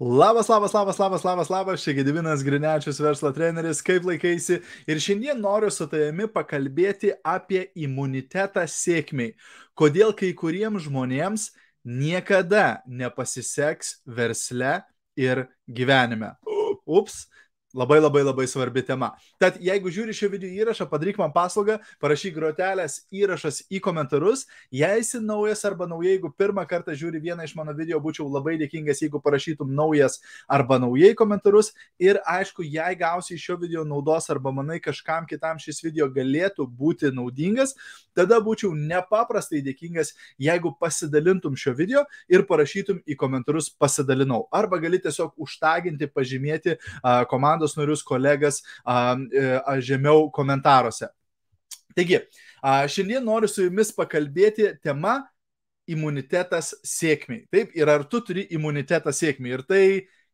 Labas, labas, labas, labas, labas, labas, čia Gedivinas Grinečius, verslo treneris, kaip laikaisi. Ir šiandien noriu su tavimi pakalbėti apie imunitetą sėkmiai. Kodėl kai kuriems žmonėms niekada nepasiseks versle ir gyvenime. Ups, Labai labai labai svarbi tema. Tad jeigu žiūri šio video įrašą, padaryk man paslaugą, parašyk grotelės įrašas į komentarus. Jei esi naujas arba nauja, jeigu pirmą kartą žiūri vieną iš mano video, būčiau labai dėkingas, jeigu parašytum naujas arba naujai komentarus. Ir aišku, jei gausi iš šio video naudos arba manai kažkam kitam šis video galėtų būti naudingas, tada būčiau nepaprastai dėkingas, jeigu pasidalintum šio video ir parašytum į komentarus pasidalinau. Arba gali tiesiog užtaginti, pažymėti uh, komandą komandos narius, kolegas a, e, a, žemiau komentaruose. Taigi, a, šiandien noriu su jumis pakalbėti tema imunitetas sėkmiai. Taip, ir ar tu turi imunitetą sėkmiai. Ir tai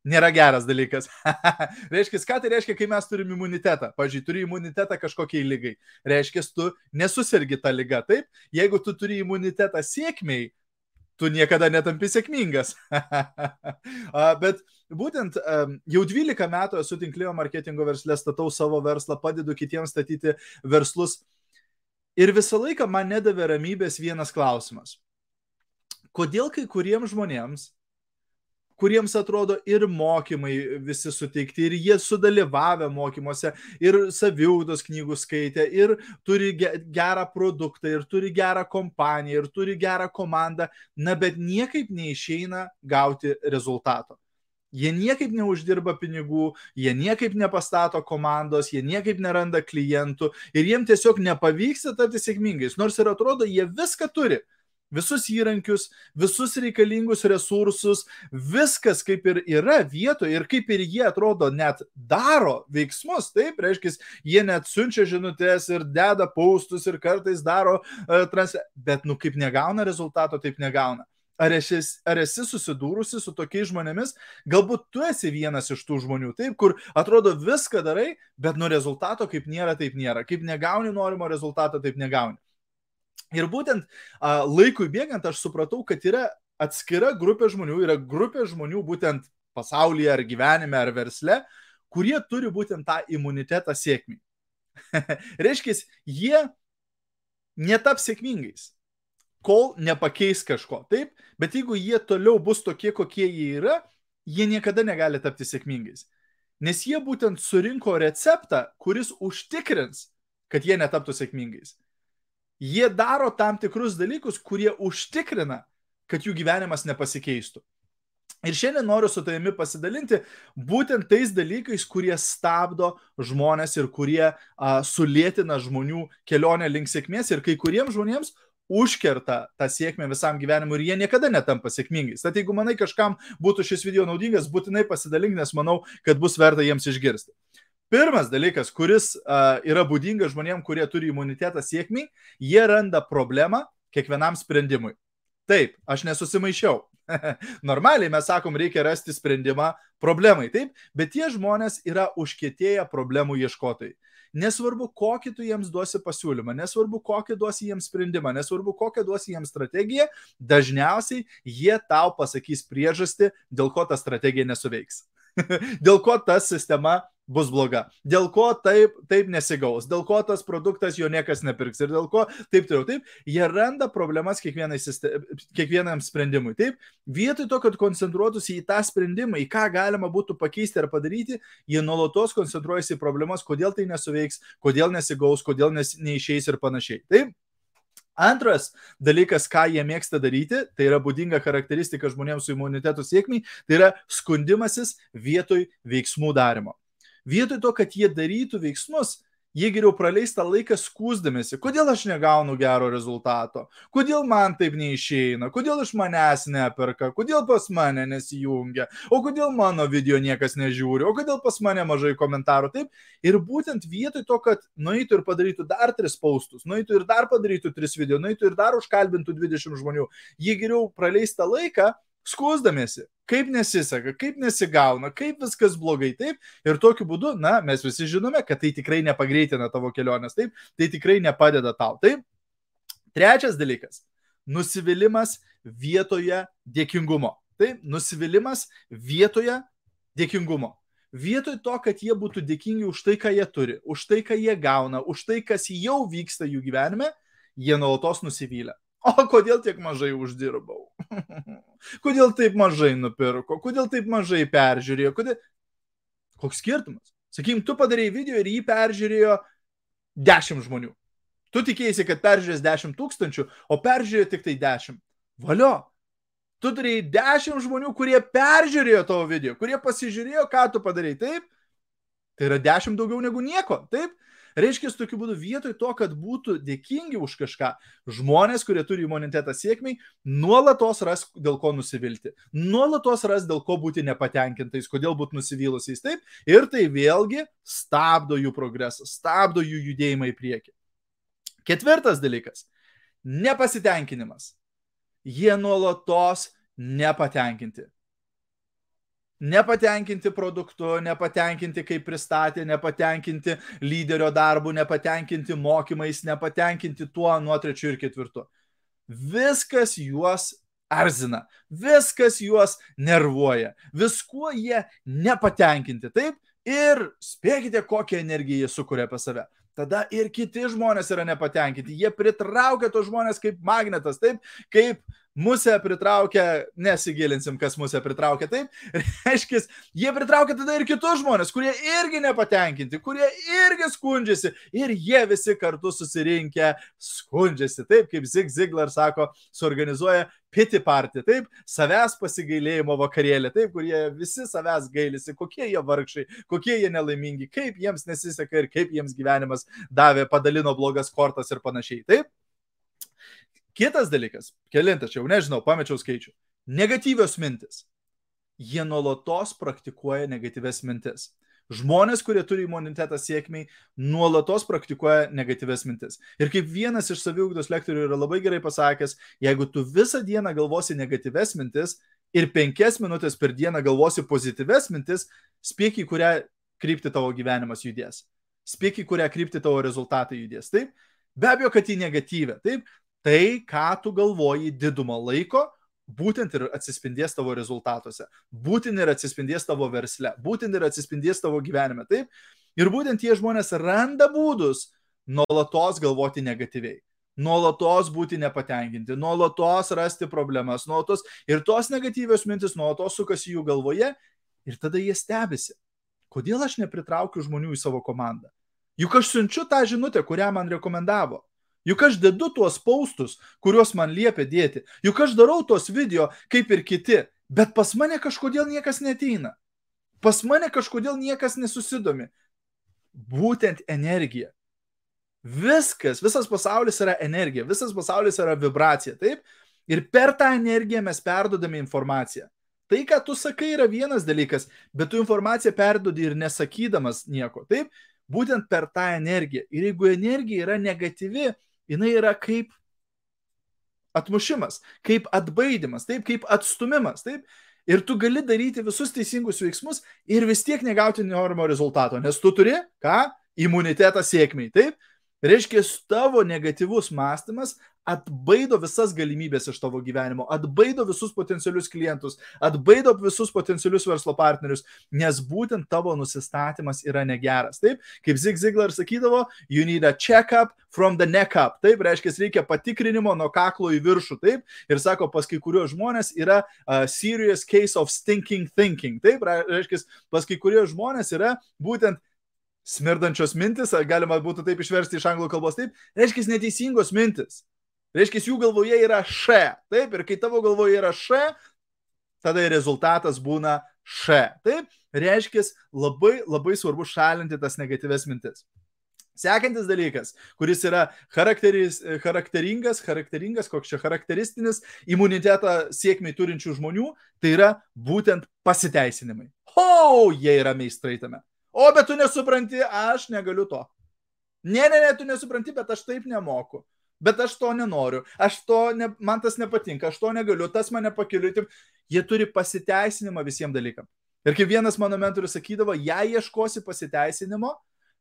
nėra geras dalykas. reiškia, ką tai reiškia, kai mes turim imunitetą? Pavyzdžiui, turi imunitetą kažkokiai lygai. Reiškia, tu nesusirgi tą lygą. Taip, jeigu tu turi imunitetą sėkmiai, tu niekada netampi sėkmingas. Bet būtent jau 12 metų esu tinklinio marketingo verslė, statau savo verslą, padedu kitiems statyti verslus. Ir visą laiką man nedavė ramybės vienas klausimas. Kodėl kai kuriems žmonėms kuriems atrodo ir mokymai visi suteikti, ir jie sudalyvavę mokymuose, ir saviugdos knygų skaitė, ir turi gerą produktą, ir turi gerą kompaniją, ir turi gerą komandą, na bet niekaip neišeina gauti rezultato. Jie niekaip neuždirba pinigų, jie niekaip nepastato komandos, jie niekaip neranda klientų ir jiem tiesiog nepavyksta tapti sėkmingais. Nors ir atrodo, jie viską turi visus įrankius, visus reikalingus resursus, viskas kaip ir yra vietoje ir kaip ir jie atrodo net daro veiksmus, taip, reiškia, jie net siunčia žinutės ir deda paustus ir kartais daro uh, trans... Bet, nu, kaip negauna rezultato, taip negauna. Ar esi, ar esi susidūrusi su tokiais žmonėmis? Galbūt tu esi vienas iš tų žmonių, taip, kur atrodo viską darai, bet nuo rezultato kaip nėra, taip nėra. Kaip negauni norimo rezultato, taip negauni. Ir būtent a, laikui bėgant aš supratau, kad yra atskira grupė žmonių, yra grupė žmonių būtent pasaulyje ar gyvenime ar versle, kurie turi būtent tą imunitetą sėkmį. Reiškia, jie netaps sėkmingais, kol nepakeis kažko. Taip, bet jeigu jie toliau bus tokie, kokie jie yra, jie niekada negali tapti sėkmingais. Nes jie būtent surinko receptą, kuris užtikrins, kad jie netaptų sėkmingais jie daro tam tikrus dalykus, kurie užtikrina, kad jų gyvenimas nepasikeistų. Ir šiandien noriu su tavimi pasidalinti būtent tais dalykais, kurie stabdo žmonės ir kurie a, sulėtina žmonių kelionę link sėkmės ir kai kuriems žmonėms užkerta tą sėkmę visam gyvenimui ir jie niekada netampa sėkmingais. Tad jeigu manai kažkam būtų šis video naudingas, būtinai pasidalink, nes manau, kad bus verta jiems išgirsti. Pirmas dalykas, kuris uh, yra būdingas žmonėms, kurie turi imunitetą sėkmiai, jie randa problemą kiekvienam sprendimui. Taip, aš nesusimaišiau. Normaliai mes sakom, reikia rasti sprendimą problemai, taip, bet tie žmonės yra užkėtėję problemų ieškotojai. Nesvarbu, kokį tu jiems duosi pasiūlymą, nesvarbu, kokį duosi jiems sprendimą, nesvarbu, kokią duosi jiems strategiją, dažniausiai jie tau pasakys priežastį, dėl ko ta strategija nesuveiks. dėl ko ta sistema bus bloga. Dėl ko taip, taip nesigaus, dėl ko tas produktas jo niekas nepirks ir dėl ko taip toliau. Taip, jie randa problemas kiekvienam sprendimui. Taip, vietoj to, kad koncentruotųsi į tą sprendimą, į ką galima būtų pakeisti ar padaryti, jie nuolatos koncentruojasi į problemas, kodėl tai nesuveiks, kodėl nesigaus, kodėl nes, neišeis ir panašiai. Taip, Antras dalykas, ką jie mėgsta daryti, tai yra būdinga charakteristika žmonėms su imunitetu sėkmiai, tai yra skundimasis vietoj veiksmų darimo vietoj to, kad jie darytų veiksmus, jie geriau praleis tą laiką skūsdamėsi, kodėl aš negaunu gero rezultato, kodėl man taip neišeina, kodėl iš manęs neperka, kodėl pas mane nesijungia, o kodėl mano video niekas nežiūri, o kodėl pas mane mažai komentarų. Taip, ir būtent vietoj to, kad nueitų ir padarytų dar tris paustus, nueitų ir dar padarytų tris video, nueitų ir dar užkalbintų 20 žmonių, jie geriau praleis tą laiką skūsdamėsi, kaip nesiseka, kaip nesigauna, kaip viskas blogai, taip. Ir tokiu būdu, na, mes visi žinome, kad tai tikrai nepagreitina tavo kelionės, taip, tai tikrai nepadeda tau, taip. Trečias dalykas - nusivylimas vietoje dėkingumo. Tai nusivylimas vietoje dėkingumo. Vietoj to, kad jie būtų dėkingi už tai, ką jie turi, už tai, ką jie gauna, už tai, kas jau vyksta jų gyvenime, jie nuolatos nusivylę. O kodėl tiek mažai uždirbau? kodėl taip mažai nupirko? Kodėl taip mažai peržiūrėjo? Kodėl... Koks skirtumas? Sakykim, tu padarėjai video ir jį peržiūrėjo 10 žmonių. Tu tikėjai, kad peržiūrės 10 tūkstančių, o peržiūrėjo tik tai 10. Valio, Tu turėjai 10 žmonių, kurie peržiūrėjo tavo video, kurie pasižiūrėjo, ką tu padarėjai. Taip, tai yra 10 daugiau negu nieko. Taip, reiškia, tokiu būdu vietoj to, kad būtų dėkingi už kažką, žmonės, kurie turi imunitetą sėkmiai, nuolatos ras dėl ko nusivilti. Nuolatos ras dėl ko būti nepatenkintais, kodėl būti nusivylusiais. Taip, ir tai vėlgi stabdo jų progresą, stabdo jų judėjimą į priekį. Ketvirtas dalykas - nepasitenkinimas jie nuolatos nepatenkinti. Nepatenkinti produktu, nepatenkinti kaip pristatė, nepatenkinti lyderio darbu, nepatenkinti mokymais, nepatenkinti tuo nuo trečių ir ketvirtų. Viskas juos erzina, viskas juos nervuoja, viskuo jie nepatenkinti. Taip, ir spėkite, kokią energiją jie sukuria apie save tada ir kiti žmonės yra nepatenkinti. Jie pritraukia tos žmonės kaip magnetas, taip, kaip musę pritraukia, nesigilinsim, kas musę pritraukia, taip, reiškia, jie pritraukia tada ir kitus žmonės, kurie irgi nepatenkinti, kurie irgi skundžiasi ir jie visi kartu susirinkę skundžiasi, taip, kaip Zig Ziglar sako, suorganizuoja piti partį, taip, savęs pasigailėjimo vakarėlį, taip, kurie visi savęs gailisi, kokie jie vargšai, kokie jie nelaimingi, kaip jiems nesiseka ir kaip jiems gyvenimas davė, padalino blogas kortas ir panašiai. Taip. Kitas dalykas, kelintas, čia jau nežinau, pamečiau skaičių. Negatyvios mintis. Jie nuolatos praktikuoja negatyves mintis. Žmonės, kurie turi imunitetą sėkmiai, nuolatos praktikuoja negatyves mintis. Ir kaip vienas iš saviugdos lektorių yra labai gerai pasakęs, jeigu tu visą dieną galvosi negatyves mintis ir penkias minutės per dieną galvosi pozityves mintis, spėk į kurią kryptį tavo gyvenimas judės. Spėk į kurią kryptį tavo rezultatai judės. Taip? Be abejo, kad į negatyvę. Taip? Tai, ką tu galvoji didumą laiko, būtent ir atsispindės tavo rezultatuose, būtent ir atsispindės tavo versle, būtent ir atsispindės tavo gyvenime. Taip? Ir būtent tie žmonės randa būdus nuolatos galvoti negatyviai, nuolatos būti nepatenkinti, nuolatos rasti problemas, nuolatos ir tos negatyvios mintis nuolatos sukasi jų galvoje ir tada jie stebisi. Kodėl aš nepritraukiu žmonių į savo komandą? Juk aš siunčiu tą žinutę, kurią man rekomendavo. Juk aš dedu tuos paustus, kuriuos man liepia dėti. Juk aš darau tuos video kaip ir kiti, bet pas mane kažkodėl niekas neteina. Pas mane kažkodėl niekas nesusidomi. Būtent energija. Viskas, visas pasaulis yra energija, visas pasaulis yra vibracija, taip? Ir per tą energiją mes perdodame informaciją. Tai, ką tu sakai, yra vienas dalykas, bet tu informaciją perdodi ir nesakydamas nieko, taip? Būtent per tą energiją. Ir jeigu energija yra negatyvi, jinai yra kaip atmušimas, kaip atbaidimas, taip, kaip atstumimas, taip. Ir tu gali daryti visus teisingus veiksmus ir vis tiek negauti norimo rezultato, nes tu turi, ką, imunitetą sėkmiai, taip. Reiškia, tavo negatyvus mąstymas atbaido visas galimybės iš tavo gyvenimo, atbaido visus potencialius klientus, atbaido visus potencialius verslo partnerius, nes būtent tavo nusistatymas yra negeras. Taip, kaip Zig Ziglar sakydavo, you need a check-up from the neck up. Taip, reiškia, reikia patikrinimo nuo kaklo į viršų. Taip, ir sako, pas kai kuriuos žmonės yra a serious case of stinking thinking. Taip, reiškia, pas kai kuriuos žmonės yra būtent smirdančios mintis, galima būtų taip išversti iš anglų kalbos, taip, reiškia neteisingos mintis. Reiškia, jų galvoje yra š. Taip, ir kai tavo galvoje yra š, tada rezultatas būna š. Taip, reiškia, labai, labai svarbu šalinti tas negatyves mintis. Sekantis dalykas, kuris yra charakteringas, charakteringas, koks čia charakteristinis imunitetą sėkmiai turinčių žmonių, tai yra būtent pasiteisinimai. O, jie yra meistrai tame. O, bet tu nesupranti, aš negaliu to. Ne, ne, ne, tu nesupranti, bet aš taip nemoku bet aš to nenoriu, aš to, ne, man tas nepatinka, aš to negaliu, tas mane pakeliu. Jie turi pasiteisinimą visiems dalykams. Ir kaip vienas mano mentorius sakydavo, jei ieškosi pasiteisinimo,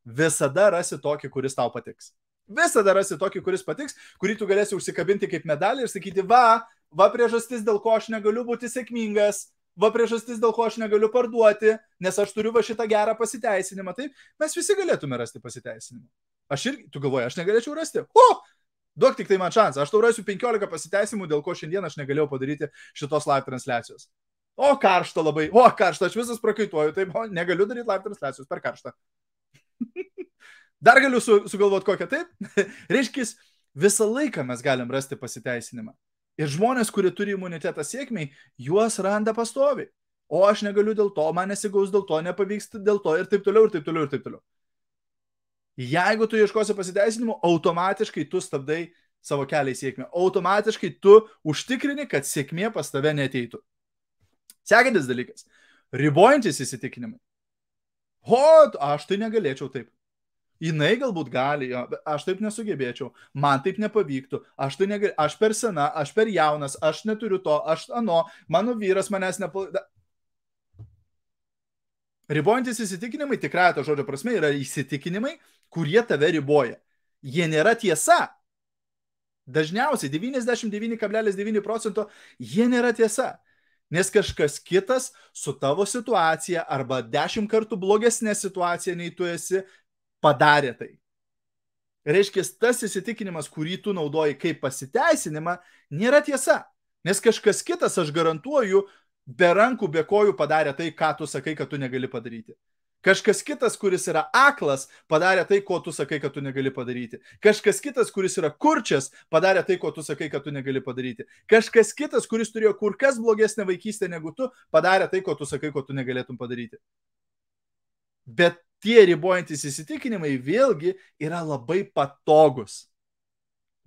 visada rasi tokį, kuris tau patiks. Visada rasi tokį, kuris patiks, kurį tu galėsi užsikabinti kaip medalį ir sakyti, va, va priežastis, dėl ko aš negaliu būti sėkmingas, va priežastis, dėl ko aš negaliu parduoti, nes aš turiu va šitą gerą pasiteisinimą. Taip, mes visi galėtume rasti pasiteisinimą. Aš irgi, tu galvoji, aš negalėčiau rasti. O, duok tik tai man šansą. Aš tau rasiu 15 pasiteisimų, dėl ko šiandien aš negalėjau padaryti šitos live transliacijos. O karšta labai, o karšta, aš visas prakaituoju, taip, o negaliu daryti live transliacijos per karštą. Dar galiu su, sugalvoti kokią taip. Reiškia, visą laiką mes galim rasti pasiteisinimą. Ir žmonės, kurie turi imunitetą sėkmiai, juos randa pastovi. O aš negaliu dėl to, man nesigaus dėl to, nepavyks dėl to ir taip toliau, ir taip toliau, ir taip toliau. Jeigu tu ieškosi pasiteisinimų, automatiškai tu stabdai savo kelią į sėkmę. Automatiškai tu užtikrini, kad sėkmė pas tave neteitų. Sekantis dalykas. Ribojantis įsitikinimai. O, aš tai negalėčiau taip. Jinai galbūt gali, jo, aš taip nesugebėčiau, man taip nepavyktų, aš tai negali, aš per sena, aš per jaunas, aš neturiu to, aš ano, mano vyras manęs nepalaiko. Ribojantis įsitikinimai, tikrąją to žodžio prasme, yra įsitikinimai, kurie tave riboja. Jie nėra tiesa. Dažniausiai 99,9 procento jie nėra tiesa. Nes kažkas kitas su tavo situacija arba dešimt kartų blogesnė situacija nei tu esi padarė tai. Reiškia, tas įsitikinimas, kurį tu naudoji kaip pasiteisinimą, nėra tiesa. Nes kažkas kitas, aš garantuoju, be rankų, be kojų padarė tai, ką tu sakai, kad tu negali padaryti. Kažkas kitas, kuris yra aklas, padarė tai, ko tu sakai, kad tu negali padaryti. Kažkas kitas, kuris yra kurčias, padarė tai, ko tu sakai, kad tu negali padaryti. Kažkas kitas, kuris turėjo kur kas blogesnę vaikystę negu tu, padarė tai, ko tu sakai, ko tu negalėtum padaryti. Bet tie ribojantis įsitikinimai vėlgi yra labai patogus.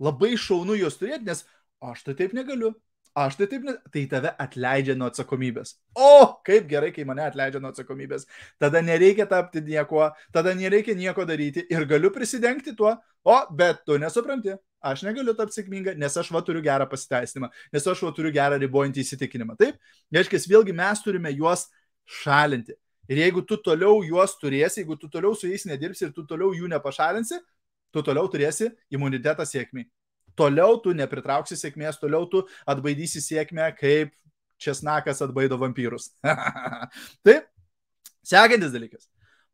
Labai šaunu juos turėti, nes aš tai taip negaliu. Aš tai taip, ne... tai tave atleidžia nuo atsakomybės. O, kaip gerai, kai mane atleidžia nuo atsakomybės. Tada nereikia tapti nieko, tada nereikia nieko daryti ir galiu prisidengti tuo. O, bet tu nesupranti, aš negaliu tapti sėkminga, nes aš va turiu gerą pasiteisinimą, nes aš va turiu gerą ribojantį įsitikinimą. Taip, reiškia, vėlgi mes turime juos šalinti. Ir jeigu tu toliau juos turėsi, jeigu tu toliau su jais nedirbsi ir tu toliau jų nepašalinsi, tu toliau turėsi imunitetą sėkmiai. Toliau tu nepritrauksi sėkmės, toliau tu atbaidysi sėkmę, kaip česnakas atbaido vampyrus. Taip, sekantis dalykas.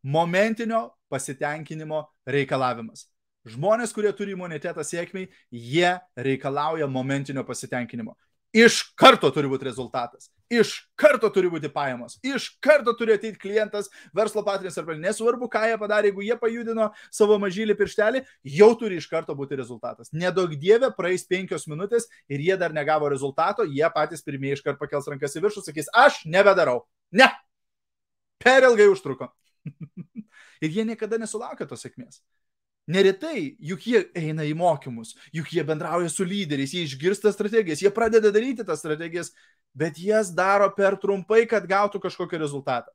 Momentinio pasitenkinimo reikalavimas. Žmonės, kurie turi imunitetą sėkmiai, jie reikalauja momentinio pasitenkinimo. Iš karto turi būti rezultatas, iš karto turi būti pajamos, iš karto turi ateiti klientas, verslo patinis arba nesvarbu, ką jie padarė, jeigu jie pajudino savo mažylį pirštelį, jau turi iš karto būti rezultatas. Nedaug dievė, praeis penkios minutės ir jie dar negavo rezultato, jie patys pirmieji iš karto pakels rankas į viršų, sakys, aš nebedarau. Ne. Per ilgai užtruko. ir jie niekada nesulaukia tos sėkmės. Neretai, juk jie eina į mokymus, juk jie bendrauja su lyderiais, jie išgirsta strategijas, jie pradeda daryti tas strategijas, bet jas daro per trumpai, kad gautų kažkokį rezultatą.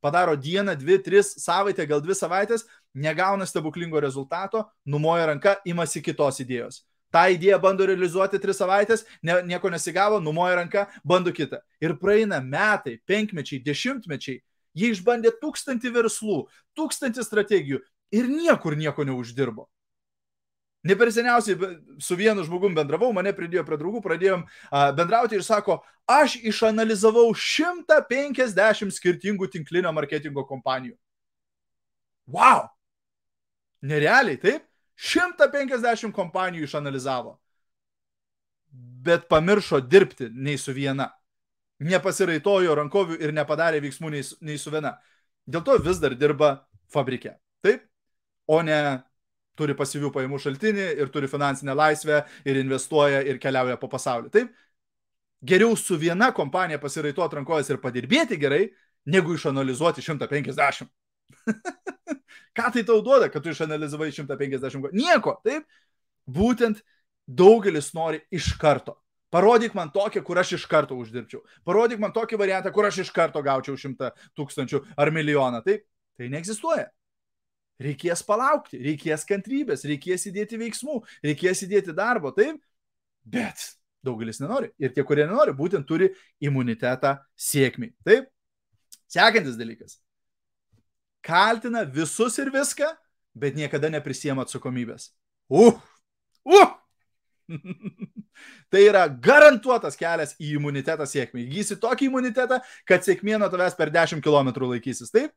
Padaro dieną, dvi, tris savaitę, gal dvi savaitės, negauna stebuklingo rezultato, numoja ranka, imasi kitos idėjos. Ta idėja bando realizuoti tris savaitės, ne, nieko nesigavo, numoja ranka, bando kitą. Ir praeina metai, penkmečiai, dešimtmečiai. Jie išbandė tūkstantį verslų, tūkstantį strategijų, ir niekur nieko neuždirbo. Ne per seniausiai su vienu žmogum bendravau, mane pridėjo prie draugų, pradėjom bendrauti ir sako, aš išanalizavau 150 skirtingų tinklinio marketingo kompanijų. Wow! Nerealiai, taip? 150 kompanijų išanalizavo. Bet pamiršo dirbti nei su viena. Nepasiraitojo rankovių ir nepadarė veiksmų nei, nei su viena. Dėl to vis dar dirba fabrike. Taip? o ne turi pasyvių pajamų šaltinį ir turi finansinę laisvę ir investuoja ir keliauja po pasaulį. Taip, geriau su viena kompanija pasiraituoti rankojas ir padirbėti gerai, negu išanalizuoti 150. Ką tai tau duoda, kad tu išanalizavai 150? Nieko, taip? Būtent daugelis nori iš karto. Parodyk man tokią, kur aš iš karto uždirbčiau. Parodyk man tokį variantą, kur aš iš karto gaučiau šimtą tūkstančių ar milijoną. Taip, tai neegzistuoja. Reikės palaukti, reikės kantrybės, reikės įdėti veiksmų, reikės įdėti darbo, taip? Bet daugelis nenori. Ir tie, kurie nenori, būtent turi imunitetą sėkmiai. Taip? Sekantis dalykas. Kaltina visus ir viską, bet niekada neprisiema atsakomybės. Uh! Uh! tai yra garantuotas kelias į imunitetą sėkmį. Įgysi tokį imunitetą, kad sėkmė nuo tavęs per 10 km laikysis. Taip?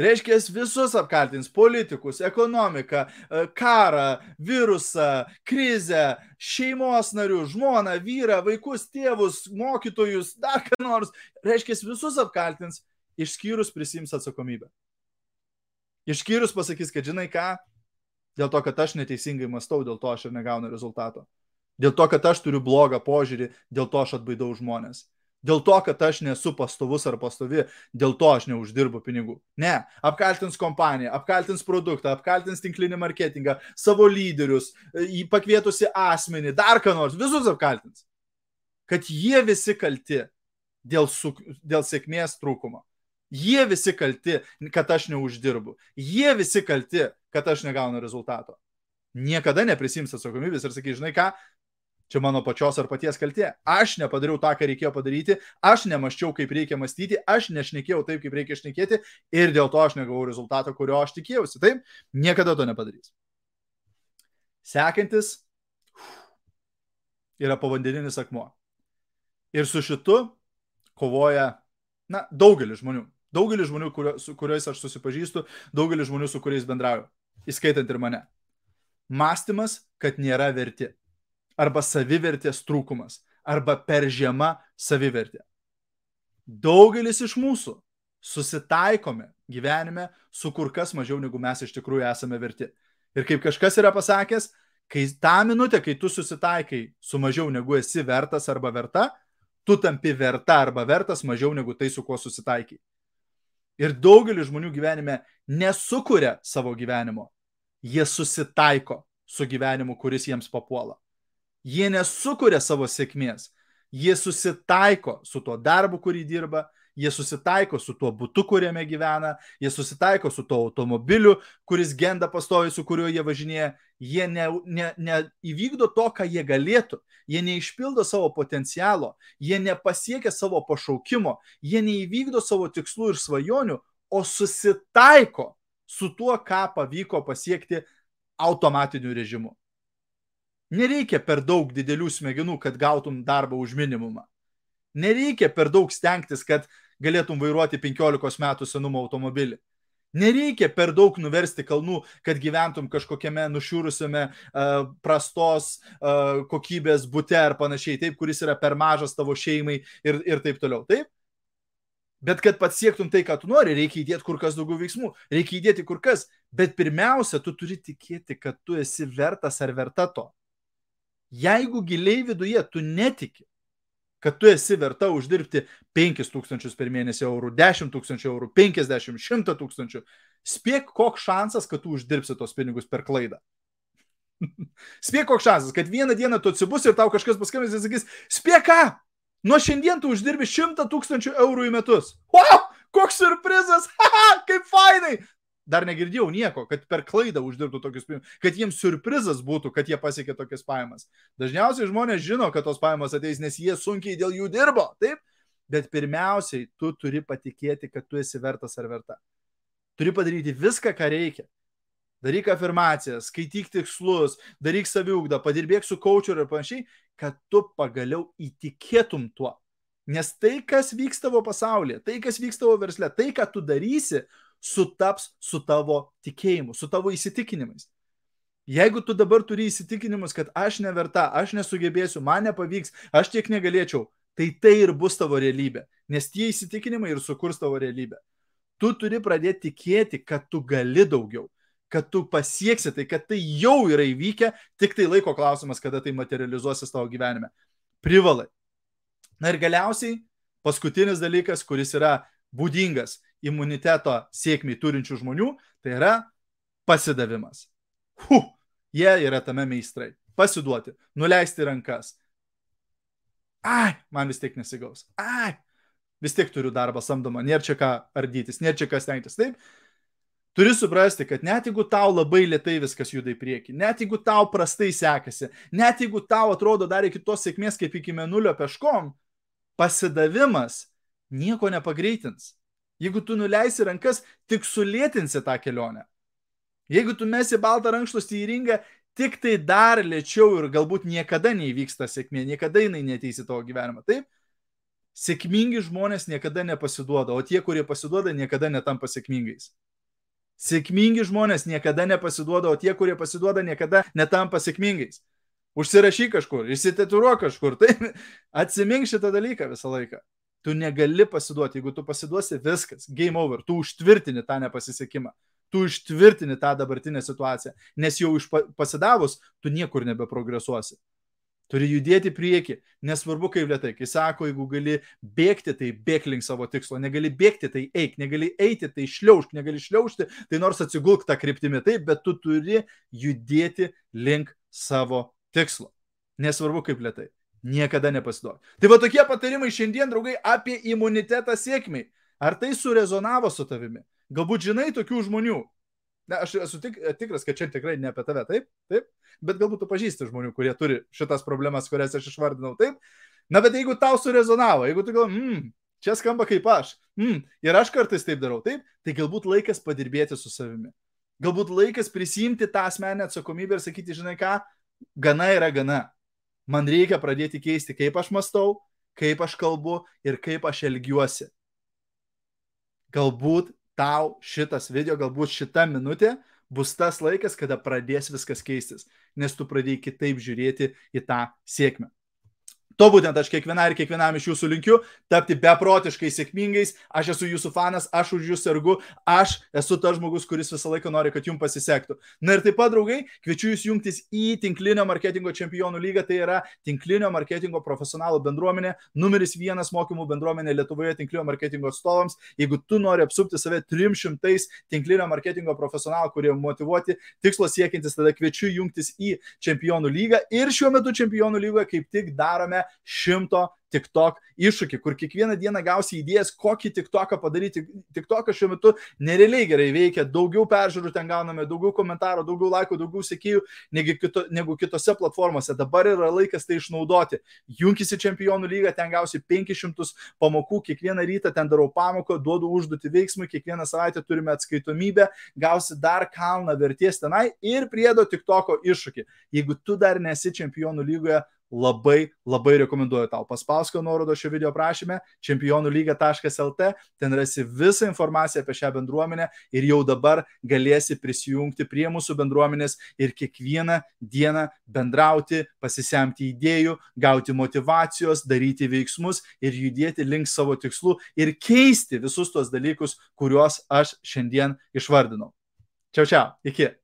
Reiškia, visus apkaltins - politikus, ekonomiką, e, karą, virusą, krizę, šeimos narių, žmoną, vyrą, vaikus, tėvus, mokytojus, dar ką nors. Reiškia, visus apkaltins, išskyrus prisims atsakomybę. Išskyrus pasakys, kad žinai ką, dėl to, kad aš neteisingai mastau, dėl to aš ir negaunu rezultato. Dėl to, kad aš turiu blogą požiūrį, dėl to aš atbaidau žmonės. Dėl to, kad aš nesu pastovus ar pastovi, dėl to aš neuždirbu pinigų. Ne, apkaltins kompaniją, apkaltins produktą, apkaltins tinklinį marketingą, savo lyderius, į pakvietusi asmenį, dar ką nors, visus apkaltins. Kad jie visi kalti dėl, su, dėl sėkmės trūkumo. Jie visi kalti, kad aš neuždirbu. Jie visi kalti, kad aš negaunu rezultato. Niekada neprisims atsakomybės ir sakai, žinai ką, Čia mano pačios ar paties kaltė. Aš nepadariau tą, ką reikėjo padaryti, aš nemaščiau, kaip reikia mąstyti, aš nešnekėjau taip, kaip reikia šnekėti ir dėl to aš negavau rezultato, kurio aš tikėjausi. Taip, niekada to nepadarys. Sekantis yra povandeninis akmuo. Ir su šitu kovoja, na, daugelis žmonių. Daugelis žmonių, kurio, su kuriais aš susipažįstu, daugelis žmonių, su kuriais bendrauju, įskaitant ir mane. Mąstymas, kad nėra verti arba savivertės trūkumas, arba per žema savivertė. Daugelis iš mūsų susitaikome gyvenime su kur kas mažiau negu mes iš tikrųjų esame verti. Ir kaip kažkas yra pasakęs, kai tą minutę, kai tu susitaikai su mažiau negu esi vertas arba verta, tu tampi verta arba vertas mažiau negu tai, su kuo susitaikai. Ir daugelis žmonių gyvenime nesukuria savo gyvenimo, jie susitaiko su gyvenimu, kuris jiems papuola. Jie nesukuria savo sėkmės. Jie susitaiko su tuo darbu, kurį dirba, jie susitaiko su tuo būtu, kuriame gyvena, jie susitaiko su tuo automobiliu, kuris genda pastovi, su kuriuo jie važinėja. Jie neįvykdo ne, ne to, ką jie galėtų, jie neišpildo savo potencialo, jie nepasiekia savo pašaukimo, jie neįvykdo savo tikslų ir svajonių, o susitaiko su tuo, ką pavyko pasiekti automatiniu režimu. Nereikia per daug didelių smegenų, kad gautum darbą už minimumą. Nereikia per daug stengtis, kad galėtum vairuoti 15 metų senumo automobilį. Nereikia per daug nuversti kalnų, kad gyventum kažkokiame nušiūrusiame uh, prastos uh, kokybės būte ar panašiai, taip, kuris yra per mažas tavo šeimai ir, ir taip toliau. Taip? Bet kad pasiektum tai, ką tu nori, reikia įdėti kur kas daugiau veiksmų, reikia įdėti kur kas. Bet pirmiausia, tu turi tikėti, kad tu esi vertas ar verta to. Jeigu giliai viduje tu netiki, kad tu esi verta uždirbti 5000 per mėnesį eurų, 10 tūkstančių eurų, 50, 100 tūkstančių, spėk, koks šansas, kad tu uždirbsi tos pinigus per klaidą. spėk, koks šansas, kad vieną dieną tu atsibus ir tau kažkas paskambins ir sakys, spėk ką, nuo šiandien tu uždirbi 100 tūkstančių eurų į metus. Wow, koks surprizas, kaip fainai, dar negirdėjau nieko, kad per klaidą uždirbtų tokius pinigus, kad jiems surprizas būtų, kad jie pasiekė tokias pajamas. Dažniausiai žmonės žino, kad tos pajamas ateis, nes jie sunkiai dėl jų dirbo, taip? Bet pirmiausiai, tu turi patikėti, kad tu esi vertas ar verta. Turi padaryti viską, ką reikia. Daryk afirmacijas, skaityk tikslus, daryk saviugdą, padirbėk su coachu ir panašiai, kad tu pagaliau įtikėtum tuo. Nes tai, kas vyksta tavo pasaulyje, tai, kas vyksta tavo versle, tai, ką tu darysi, sutaps su tavo tikėjimu, su tavo įsitikinimais. Jeigu tu dabar turi įsitikinimus, kad aš neverta, aš nesugebėsiu, man nepavyks, aš tiek negalėčiau, tai tai ir bus tavo realybė, nes tie įsitikinimai ir sukurs tavo realybę. Tu turi pradėti tikėti, kad tu gali daugiau, kad tu pasieksi tai, kad tai jau yra įvykę, tik tai laiko klausimas, kada tai materializuosis tavo gyvenime. Privalai. Na ir galiausiai paskutinis dalykas, kuris yra būdingas imuniteto sėkmiai turinčių žmonių, tai yra pasidavimas. Huh, jie yra tame meistrai. Pasiduoti, nuleisti rankas. Ai, man vis tiek nesigaus. Ai, vis tiek turiu darbą samdomą, nėra čia ką ardytis, nėra čia ką stengtis. Taip, turi suprasti, kad net jeigu tau labai lietai viskas juda į priekį, net jeigu tau prastai sekasi, net jeigu tau atrodo dar iki tos sėkmės kaip iki menulio peškom, pasidavimas nieko nepagreitins. Jeigu tu nuleisi rankas, tik sulėtinsi tą kelionę. Jeigu tu mesi baltą rankšluostį į ringą, tik tai dar lėčiau ir galbūt niekada neįvyksta sėkmė, niekada jinai neteisi tavo gyvenimą. Taip? Sėkmingi žmonės niekada nepasiduoda, o tie, kurie pasiduoda, niekada netampa sėkmingais. Sėkmingi žmonės niekada nepasiduoda, o tie, kurie pasiduoda, niekada netampa sėkmingais. Užsirašyk kažkur, išsitaturuok kažkur, tai atsimink šitą dalyką visą laiką. Tu negali pasiduoti, jeigu tu pasiduosi, viskas, game over, tu užtvirtini tą nepasisekimą, tu užtvirtini tą dabartinę situaciją, nes jau iš pasidavus, tu niekur nebeprogresuosi. Turi judėti prieki, nesvarbu kaip lietai. Kai sako, jeigu gali bėgti, tai bėg link savo tikslo, negali bėgti, tai eik, negali eiti, tai šliaužk, negali šliaužti, tai nors atsigulk tą kryptimį. Taip, bet tu turi judėti link savo tikslo. Nesvarbu kaip lietai. Niekada nepasiduok. Tai va tokie patarimai šiandien, draugai, apie imunitetą sėkmiai. Ar tai surezonavo su tavimi? Galbūt žinai tokių žmonių. Na, aš esu tik, tikras, kad čia tikrai ne apie tave, taip, taip, bet galbūt tu pažįsti žmonių, kurie turi šitas problemas, kurias aš išvardinau, taip. Na, bet jeigu tau surezonavo, jeigu tu galvoji, mm, čia skamba kaip aš, mm, ir aš kartais taip darau, taip, tai galbūt laikas padirbėti su savimi. Galbūt laikas prisimti tą asmenę atsakomybę ir sakyti, žinai ką, gana yra gana man reikia pradėti keisti, kaip aš mastau, kaip aš kalbu ir kaip aš elgiuosi. Galbūt tau šitas video, galbūt šita minutė bus tas laikas, kada pradės viskas keistis, nes tu pradėjai kitaip žiūrėti į tą sėkmę. To būtent aš kiekvienai ir kiekvienam iš jūsų linkiu tapti beprotiškai sėkmingais. Aš esu jūsų fanas, aš už jūs sergu, aš esu tas žmogus, kuris visą laiką nori, kad jums pasisektų. Na ir taip pat, draugai, kviečiu jūs jungtis į tinklinio marketingo čempionų lygą. Tai yra tinklinio marketingo profesionalų bendruomenė, numeris vienas mokymų bendruomenė Lietuvoje tinklinio marketingo atstovams. Jeigu tu nori apsupti save 300 tinklinio marketingo profesionalų, kurie motivuoti, tikslo siekintis, tada kviečiu jungtis į čempionų lygą. Ir šiuo metu čempionų lygoje kaip tik darome šimto TikTok iššūkį, kur kiekvieną dieną gausi idėjas, kokį TikToką padaryti. TikTokas šiuo metu nerealiai gerai veikia, daugiau peržiūrų ten gauname, daugiau komentarų, daugiau laikų, daugiau sekėjų negu, kito, negu kitose platformose. Dabar yra laikas tai išnaudoti. Junkis į čempionų lygą, ten gausi 500 pamokų, kiekvieną rytą ten darau pamoką, duodu užduotį veiksmui, kiekvieną savaitę turime atskaitomybę, gausi dar kalną vertės tenai ir priedo TikToko iššūkį. Jeigu tu dar nesi čempionų lygoje, labai, labai rekomenduoju tau. Paspausk nuorodą šio video prašymę čempionų-lyga.lt, ten rasi visą informaciją apie šią bendruomenę ir jau dabar galėsi prisijungti prie mūsų bendruomenės ir kiekvieną dieną bendrauti, pasisemti idėjų, gauti motivacijos, daryti veiksmus ir judėti link savo tikslų ir keisti visus tos dalykus, kuriuos aš šiandien išvardinau. Čiau, čiau, iki.